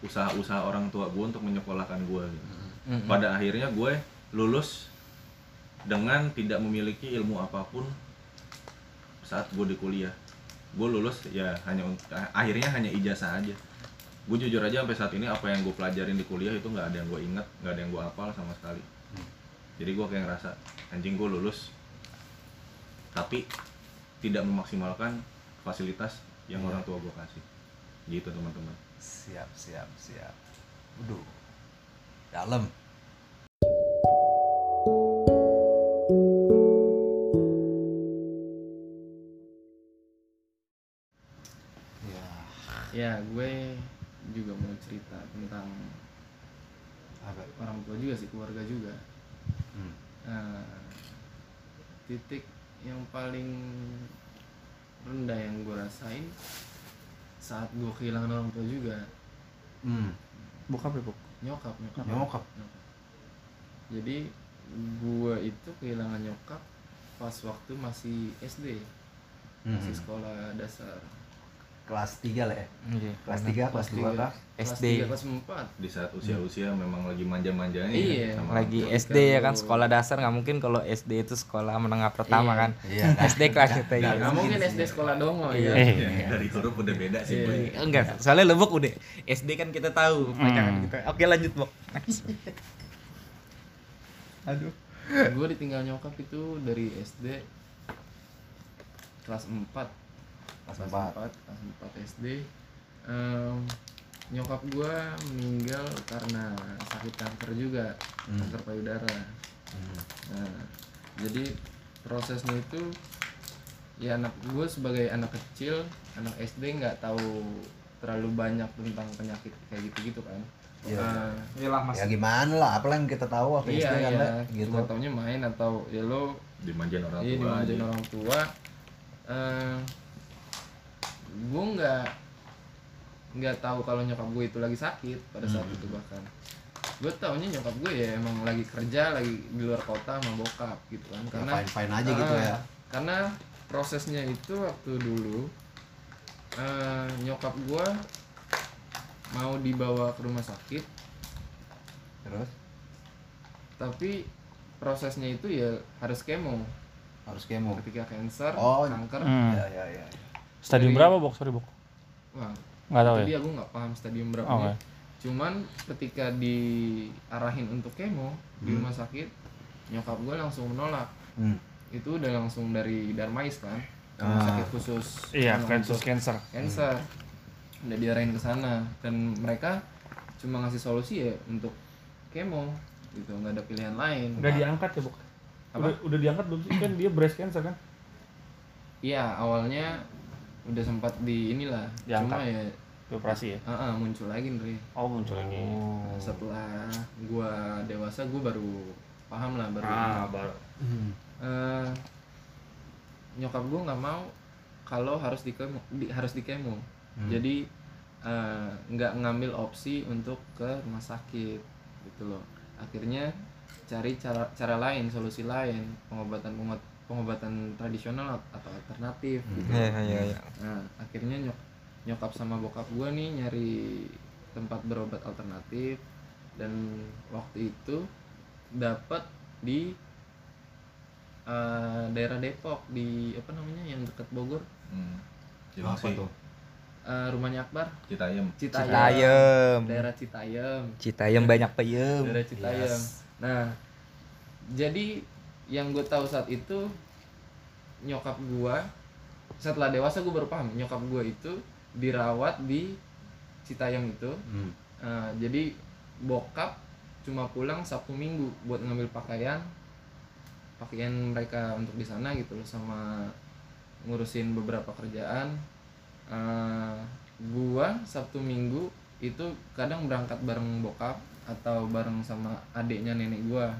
usaha-usaha orang tua gue untuk menyekolahkan gue gitu. Mm-mm. pada akhirnya gue lulus dengan tidak memiliki ilmu apa pun saat gue di kuliah. Gue lulus ya hanya akhirnya hanya ijazah aja. Gue jujur aja sampai saat ini apa yang gue pelajarin di kuliah itu nggak ada yang gue inget nggak ada yang gue hafal sama sekali. Jadi gue kayak ngerasa anjing gue lulus tapi tidak memaksimalkan fasilitas yang Iya. orang tua gue kasih. Gitu teman-teman. Siap siap siap. Waduh dalam ya gue juga mau cerita tentang apa orang tua juga sih keluarga juga hmm. Nah, titik yang paling rendah yang gue rasain saat gue kehilangan orang tua juga Hmm. Bokap ya, Bok? nyokap nyokap Nyokap. Nyokap. jadi gue itu kehilangan nyokap pas waktu masih SD masih Hmm. sekolah dasar kelas 3 lah ya Iya. kelas 3 kelas 2 kah kelas SD. 3, kelas 4 di saat usia-usia memang lagi manja-manjanya Iya. ya sama lagi. SD ya kan sekolah dasar nggak mungkin kalau SD itu sekolah menengah pertama Iya. kan Iya. SD kelas itu Nggak, ya nggak mungkin mungkin SD sekolah dongo Iya. ya Ya, dari huruf udah beda sih Iya. boy. enggak soalnya lebok udah SD kan kita tahu Hmm. pacaran kita oke lanjut bok aduh gue ditinggal nyokap itu dari SD kelas 4 Kelas kelas 4. 4 kelas 4 SD Em, nyokap gue meninggal karena sakit kanker juga Hmm. kanker payudara Hmm. Nah, jadi prosesnya itu ya anak gue sebagai anak kecil, anak SD nggak tahu terlalu banyak tentang penyakit kayak gitu-gitu kan. Iya. Iyalah mas. Ya gimana lah, apa yang kita tahu waktu iya SD kan iya, gitu. cuma taunya main atau ya lo dimanjain orang iya tua dimanjain aja. orang tua. Eh, gue nggak nggak tahu kalau nyokap gue itu lagi sakit pada saat Hmm. itu bahkan gue taunya nyokap gue ya emang lagi kerja lagi di luar kota sama bokap gitu kan Ya, karena fine fine aja gitu Ah, ya. Karena prosesnya itu waktu dulu eh, nyokap gua mau dibawa ke rumah sakit, Terus tapi prosesnya itu ya harus kemo harus kemo. ketika cancer, Oh. kanker. Hmm. Ya ya ya. Stadium Dari- berapa, Bok? Sorry, Bok. Wah, Nggak tahu jadi ya? aku nggak paham stadium berapa. Oke. Cuman ketika diarahin untuk kemo di Hmm. rumah sakit, nyokap gua langsung menolak. Hmm. Itu udah langsung dari Darmais kan, rumah Ah. sakit khusus Iya, untuk cancer. cancer udah diarahin ke sana dan mereka cuma ngasih solusi ya untuk kemo gitu nggak ada pilihan lain Udah diangkat ya, Bok? Apa? Udah, udah diangkat belum sih? Kan dia breast cancer kan? iya awalnya udah sempat di inilah Diangkat. cuma ya Dioperasi ya? ah, ah, muncul lagi nih Oh, muncul lagi. setelah gua dewasa gua baru paham lah baru Ah, baru. Hmm. Eh, nyokap gua nggak mau kalau harus di kemo di- harus di kemo Hmm. jadi eh, nggak ngambil opsi untuk ke rumah sakit gitu loh akhirnya cari cara cara lain solusi lain pengobatan pengobat- pengobatan tradisional atau alternatif gitu Iya iya iya. nah akhirnya nyok nyokap sama bokap gua nih nyari tempat berobat alternatif dan waktu itu dapat di eh, daerah Depok di apa namanya yang dekat Bogor Hmm. Apa tuh? Eh, rumahnya Akbar Citayam. Citayam, Citayam. daerah Citayam Citayam banyak peyem. daerah Citayam Yes. nah jadi yang gue tahu saat itu nyokap gua setelah dewasa gue baru paham nyokap gua itu dirawat di Citayam itu Hmm. Eh, jadi bokap cuma pulang Sabtu Minggu buat ngambil pakaian pakaian mereka untuk di sana gitu loh sama ngurusin beberapa kerjaan Eh, gua Sabtu Minggu itu kadang berangkat bareng bokap atau bareng sama adiknya nenek gua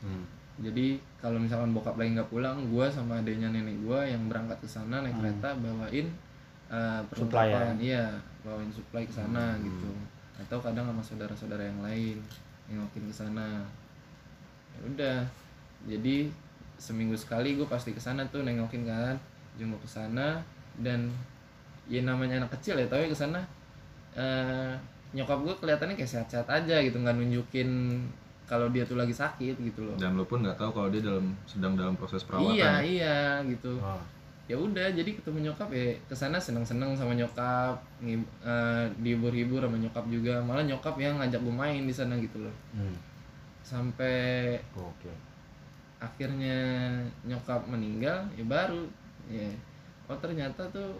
Hmm. Jadi kalau misalkan bokap lagi nggak pulang gua sama adiknya nenek gua yang berangkat ke sana naik Hmm. kereta bawain uh, Supply ya? perlengkapan iya bawain supply ke sana Hmm. gitu atau kadang sama saudara-saudara yang lain nengokin ke sana ya udah jadi seminggu sekali gue pasti ke sana tuh nengokin kan jenguk ke sana dan ya namanya anak kecil ya tapi ke sana eh, nyokap gue kelihatannya kayak sehat-sehat aja gitu nggak nunjukin kalau dia tuh lagi sakit gitu loh Dan lo pun nggak tahu kalau dia dalam sedang dalam proses perawatan. iya iya gitu Oh. ya udah jadi ketemu nyokap ya ke sana seneng-seneng sama nyokap eh, dihibur-hibur sama nyokap juga malah nyokap yang ngajak gue main di sana gitu loh Hmm. sampai Oke. akhirnya nyokap meninggal ya baru ya oh ternyata tuh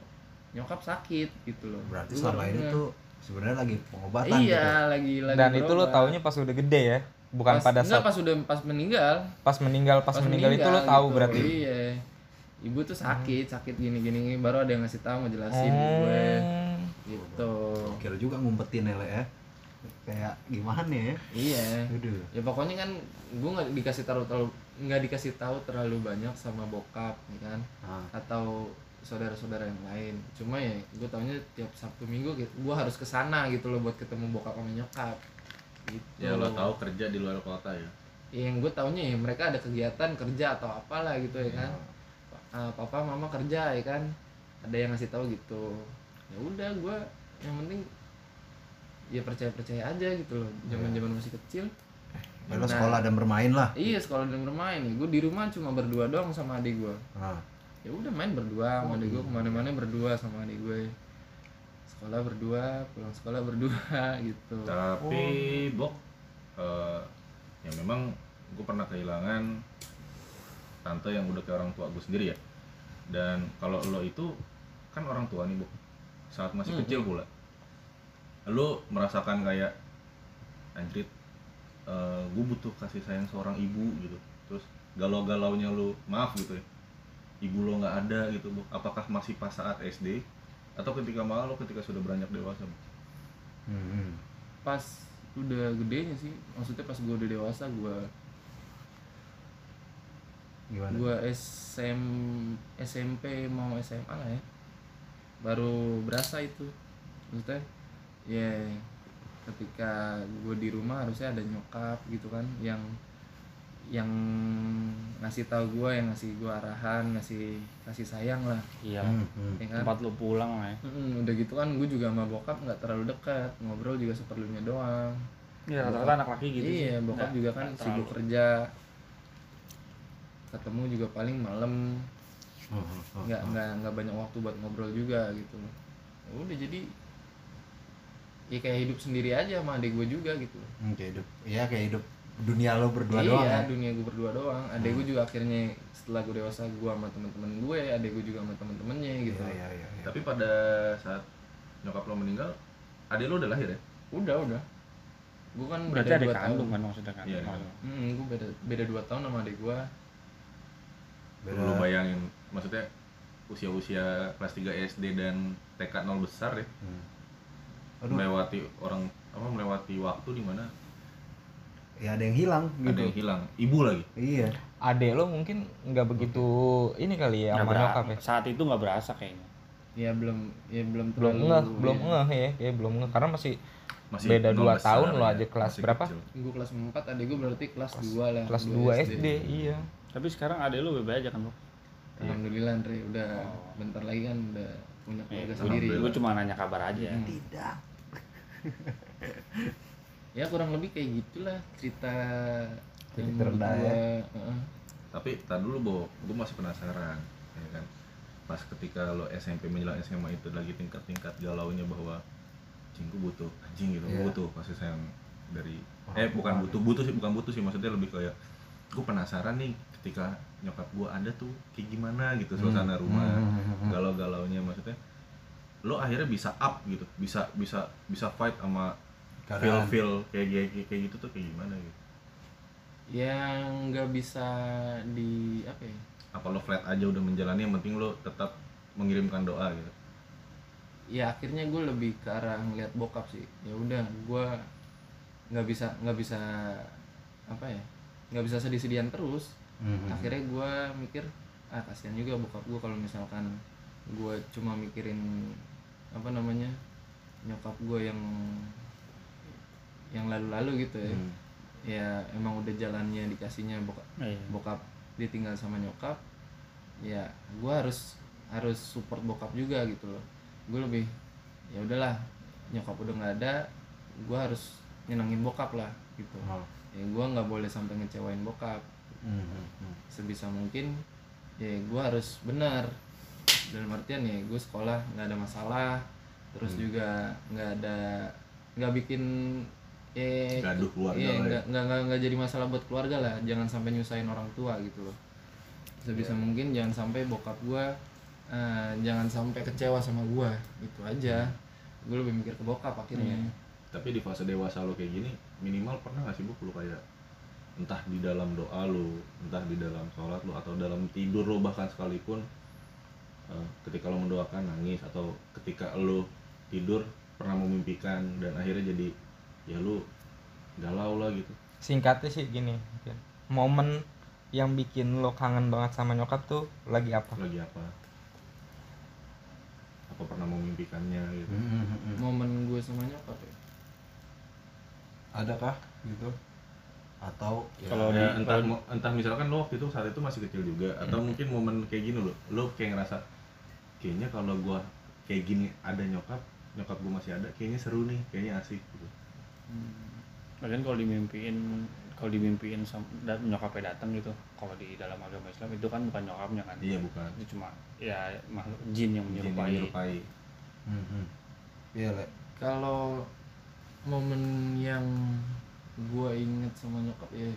nyokap sakit gitu loh Berarti selama ini tuh sebenarnya lagi pengobatan iya gitu. lagi lagi Dan itu lo berobat. taunya pas udah gede ya, bukan Pas- pada enggak, saat pas udah pas meninggal pas meninggal pas, meninggal, itu lo tahu gitu. berarti. iya ibu tuh sakit sakit gini gini baru ada yang ngasih tahu ngejelasin ke gue Hmm. gitu Kira juga ngumpetin ya ya. Kayak gimana ya? iya Aduh. ya pokoknya kan gue nggak dikasih tahu terlalu nggak dikasih tahu terlalu banyak sama bokap ya kan Nah, atau saudara-saudara yang lain cuma ya gue taunya tiap sabtu minggu gitu gue harus ke sana gitu loh buat ketemu bokap sama nyokap gitu. Ya lo tahu kerja di luar kota ya. Ya, yang gue taunya ya mereka ada kegiatan kerja atau apalah gitu ya kan. Ah, papa mama kerja ya kan. Ada yang ngasih tahu gitu. Ya udah gue yang penting ya percaya percaya aja gitu loh zaman zaman masih kecil. Ya, lo sekolah dan bermain lah. iya sekolah dan bermain. Gue di rumah cuma berdua doang sama adik gue Nah, ya udah main berdua sama adik gue ke mana-mana berdua sama adik gue sekolah berdua pulang sekolah berdua gitu. Tapi Bok, eh, ya memang gue pernah kehilangan tante yang udah kayak orang tua gue sendiri ya. Dan kalau lo itu kan orang tua nih bu saat masih Hmm, kecil pula. Lo merasakan kayak anjrit gue butuh kasih sayang seorang ibu gitu. Terus galau-galaunya lo maaf gitu ya ibu lo nggak ada gitu bu apakah masih pas saat SD atau ketika malah lo ketika sudah beranjak dewasa Hmm. pas udah gedenya sih maksudnya pas gue udah dewasa gue Gimana? gue SM SMP mau SMA lah ya baru berasa itu maksudnya ya ketika gue di rumah harusnya ada nyokap gitu kan yang yang ngasih tahu gue yang ngasih gue arahan ngasih kasih sayang lah. Iya. Hmm, hmm. ya kan? Tempat lu pulang lah ya. Mm, udah gitu kan gue juga sama bokap nggak terlalu dekat ngobrol juga seperlunya doang. Iya rata-rata anak laki gitu sih. iya bokap Nggak- juga kan nggak sibuk terlalu. kerja. Ketemu juga paling malam. Hmm, hmm, hmm. nggak nggak nggak banyak waktu buat ngobrol juga gitu. Ya udah jadi ya kayak hidup sendiri aja sama adik gue juga gitu. Hmm, kayak hidup iya kayak hidup dunia lo berdua iya doang ya? dunia gue berdua doang adik gue juga akhirnya setelah gue dewasa gue sama teman-teman gue adik gue juga sama teman-temannya gitu Iya, iya, iya, iya. Tapi pada saat nyokap lo meninggal, adik lo udah lahir ya? udah udah gue kan berarti beda ada dua kandung tahun kan maksudnya kan Iya, Maksudnya. hmm, gue beda beda dua tahun sama adik gue Beda. Lo bayangin, maksudnya usia-usia kelas 3 SD dan TK nol besar ya, Hmm. Aduh, melewati orang apa melewati waktu di mana ya ada yang hilang ada gitu. yang hilang, ibu lagi. Iya. Adek lo mungkin nggak begitu ini kali ya sama nyokap ya. saat itu nggak berasa kayaknya ya belum ya belum Belum terlalu- ngeh, belum ya. ngeh ya, ya belum ngeh karena masih Masih Beda dua tahun lo ya, aja kelas masih berapa? kecil. gue kelas 4 adik gue berarti kelas 2 lah kelas 2 dua SD, iya. tapi sekarang adek lu bebe aja kan lu alhamdulillah Andre udah Oh. bentar lagi kan udah punya keluarga gue sendiri Alhamdulillah. cuma nanya kabar aja Hmm. Tidak. ya kurang lebih kayak gitulah cerita yang terendah ya. heeh. Tapi tadi dulu Bo, gue masih penasaran, ya kan? Pas ketika lo SMP menjelang SMA itu lagi tingkat-tingkat galaunya bahwa anjing gue butuh anjing gitu, gue butuh kasih sayang dari Wah, eh bukan butuh butuh sih bukan butuh sih maksudnya lebih kayak gue penasaran nih ketika nyokap gue ada tuh kayak gimana gitu suasana Hmm, rumah hmm, hmm, hmm. galau-galaunya maksudnya lo akhirnya bisa up gitu bisa bisa bisa fight sama feel feel kayak kayak kayak gitu tuh kayak gimana gitu? Yang nggak bisa di apa ya? Apa lo flat aja udah menjalani yang penting lo tetap mengirimkan doa gitu? Ya akhirnya gue lebih ke arah ngeliat bokap sih. Ya udah gue nggak bisa nggak bisa apa ya nggak bisa sedih-sedihan terus. Hmm, hmm. akhirnya gue mikir ah kasihan juga bokap gue kalau misalkan gue cuma mikirin apa namanya nyokap gue yang yang lalu-lalu gitu ya Hmm. ya emang udah jalannya dikasihnya bokap Iya. bokap ditinggal sama nyokap ya gue harus harus support bokap juga gitu loh gue lebih ya udahlah nyokap udah nggak ada gue harus nyenengin bokap lah gitu Oh. ya gue nggak boleh sampai ngecewain bokap Hmm, hmm, hmm. sebisa mungkin ya gue harus benar dalam artian ya gue sekolah nggak ada masalah terus Hmm. juga nggak ada nggak bikin eh Gaduh keluarga iya, lah ya. nggak nggak jadi masalah buat keluarga lah jangan sampai nyusahin orang tua gitu loh sebisa Iya. mungkin jangan sampai bokap gue eh, jangan sampai kecewa sama gue itu aja gue lebih mikir ke bokap akhirnya Iya. tapi di fase dewasa lo kayak gini minimal pernah gak sih bu lo kayak entah di dalam doa lo entah di dalam sholat lo atau dalam tidur lo bahkan sekalipun eh, ketika lo mendoakan nangis atau ketika lo tidur pernah memimpikan dan akhirnya jadi ya lo galau lah gitu Singkatnya sih gini, mungkin. momen yang bikin lo kangen banget sama nyokap tuh lagi apa? lagi apa apa pernah memimpikannya gitu Hmm, hmm, hmm, hmm. momen gue sama nyokap ya Adakah gitu? Atau Ya, Kalau ya, di- entah kalau- entah misalkan lo waktu itu saat itu masih kecil juga atau Hmm. mungkin momen kayak gini lo lo kayak ngerasa kayaknya kalau gua kayak gini ada nyokap nyokap gua masih ada kayaknya seru nih kayaknya asik gitu Lagian kalau dimimpiin kalau dimimpiin dat- nyokapnya datang gitu kalau di dalam agama Islam itu kan bukan nyokapnya kan iya bukan itu cuma ya makhluk jin yang Jin yang menyerupai menyerupai Hmm, hmm. Iya, Le. kalau momen yang gue inget sama nyokap ya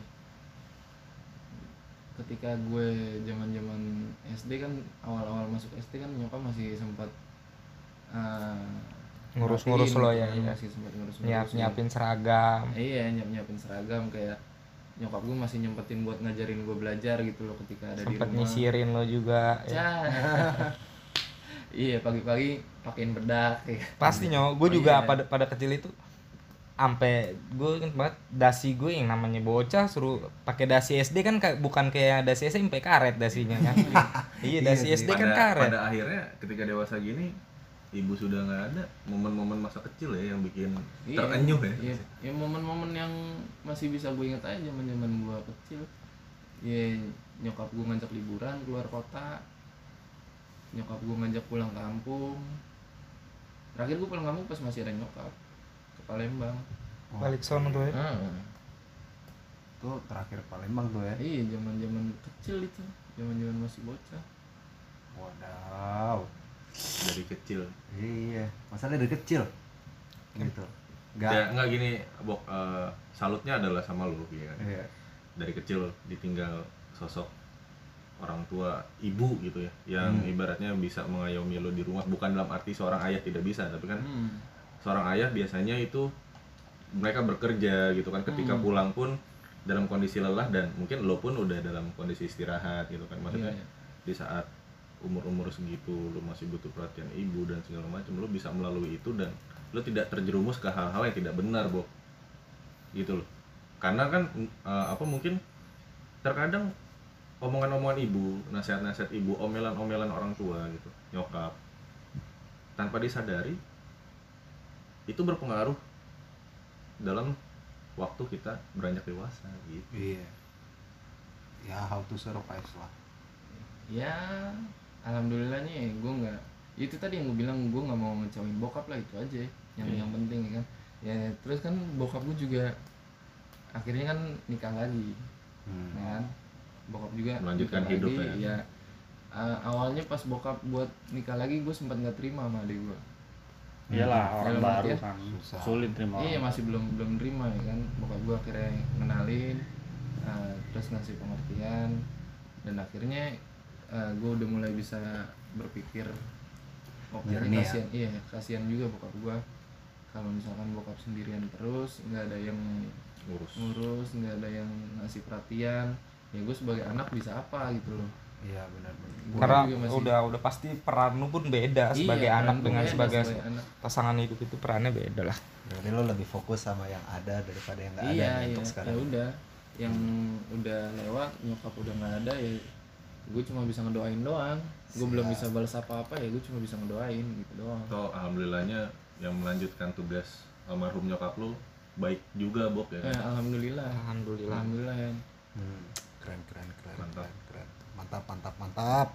ketika gue zaman zaman SD kan awal-awal masuk SD kan nyokap masih sempat eh, Ngurus-ngurus lo gitu ya, kan, iya. masih sempat ngurus-ngurus Nyiap, ya. nyiapin seragam iya nyiap nyiapin seragam kayak nyokap gue masih nyempetin buat ngajarin gue belajar gitu loh ketika ada di sempet rumah nyisirin lo juga ya. Ya. iya pagi-pagi pakein bedak ya. pasti nyok gue Oh, juga iya. pada pada kecil itu ampe gue inget banget dasi gue yang namanya bocah suruh pakai dasi SD kan kayak- bukan kayak dasi SMP karet dasinya kan iya dasi Iya SD kan pada, karet pada akhirnya ketika dewasa gini ibu sudah nggak ada momen-momen masa kecil ya yang bikin Iya, terenyuh ya Iya, ya momen-momen yang masih bisa gue inget aja zaman-zaman gue kecil. Ya nyokap gue ngajak liburan keluar kota. Nyokap gue ngajak pulang kampung. Terakhir gue pulang kampung pas masih ada nyokap ke Palembang. balik sono tuh ya Ah, Tuh terakhir Palembang tuh ya. iya zaman-zaman kecil itu, zaman-zaman masih bocah. Wadaw. Dari kecil Iya, masalahnya dari kecil. Gitu. Enggak. ya nggak gini bok eh, salutnya adalah sama lu ya kan Iya. dari kecil ditinggal sosok orang tua ibu gitu ya yang Hmm. ibaratnya bisa mengayomi lo di rumah bukan dalam arti seorang ayah tidak bisa tapi kan Hmm. seorang ayah biasanya itu mereka bekerja gitu kan ketika Hmm. pulang pun dalam kondisi lelah dan mungkin lo pun udah dalam kondisi istirahat gitu kan maksudnya Iya, iya. di saat umur-umur segitu lo masih butuh perhatian ibu dan segala macam lo bisa melalui itu dan lo tidak terjerumus ke hal-hal yang tidak benar Bob gitu loh karena kan eh, apa mungkin terkadang omongan-omongan ibu nasihat-nasihat ibu omelan-omelan orang tua gitu nyokap tanpa disadari itu berpengaruh dalam waktu kita beranjak dewasa gitu Iya. Ya how to survive lah. ya alhamdulillahnya gue nggak itu tadi yang gue bilang gue nggak mau ngecewain bokap lah itu aja yang Iya. yang penting ya kan ya terus kan bokap gue juga akhirnya kan nikah lagi Hmm. ya kan bokap juga Melanjutkan nikah hidup lagi, ya. ya A- awalnya pas bokap buat nikah lagi gue sempat nggak terima sama adik gue iyalah orang Dalam baru artian kan susah. sulit terima iya orang. masih belum belum terima ya kan bokap gue akhirnya ngenalin uh, terus ngasih pengertian dan akhirnya gue udah mulai bisa berpikir oh ini ya. kasihan iya kasihan juga bokap gue kalau misalkan bokap sendirian terus nggak ada yang ngurus ngurus nggak ada yang ngasih perhatian ya gue sebagai anak bisa apa gitu loh Iya benar-benar. Gua karena juga masih- udah udah pasti peran lu pun beda sebagai Iya, anak peran dengan sebagai sebagai anak. pasangan hidup itu perannya beda lah Berarti lo lebih fokus sama yang ada daripada yang nggak ada iya nih iya untuk ya sekarang. udah yang udah lewat nyokap udah nggak ada ya gue cuma bisa ngedoain doang. Gue belum bisa balas apa-apa ya gue cuma bisa ngedoain gitu doang. Toh alhamdulillahnya yang melanjutkan tugas almarhum nyokap lu baik juga Bob ya, kan? eh, alhamdulillah. Alhamdulillah. Alhamdulillah. Ya hmm. keren keren keren mantap. keren, keren. mantap mantap mantap.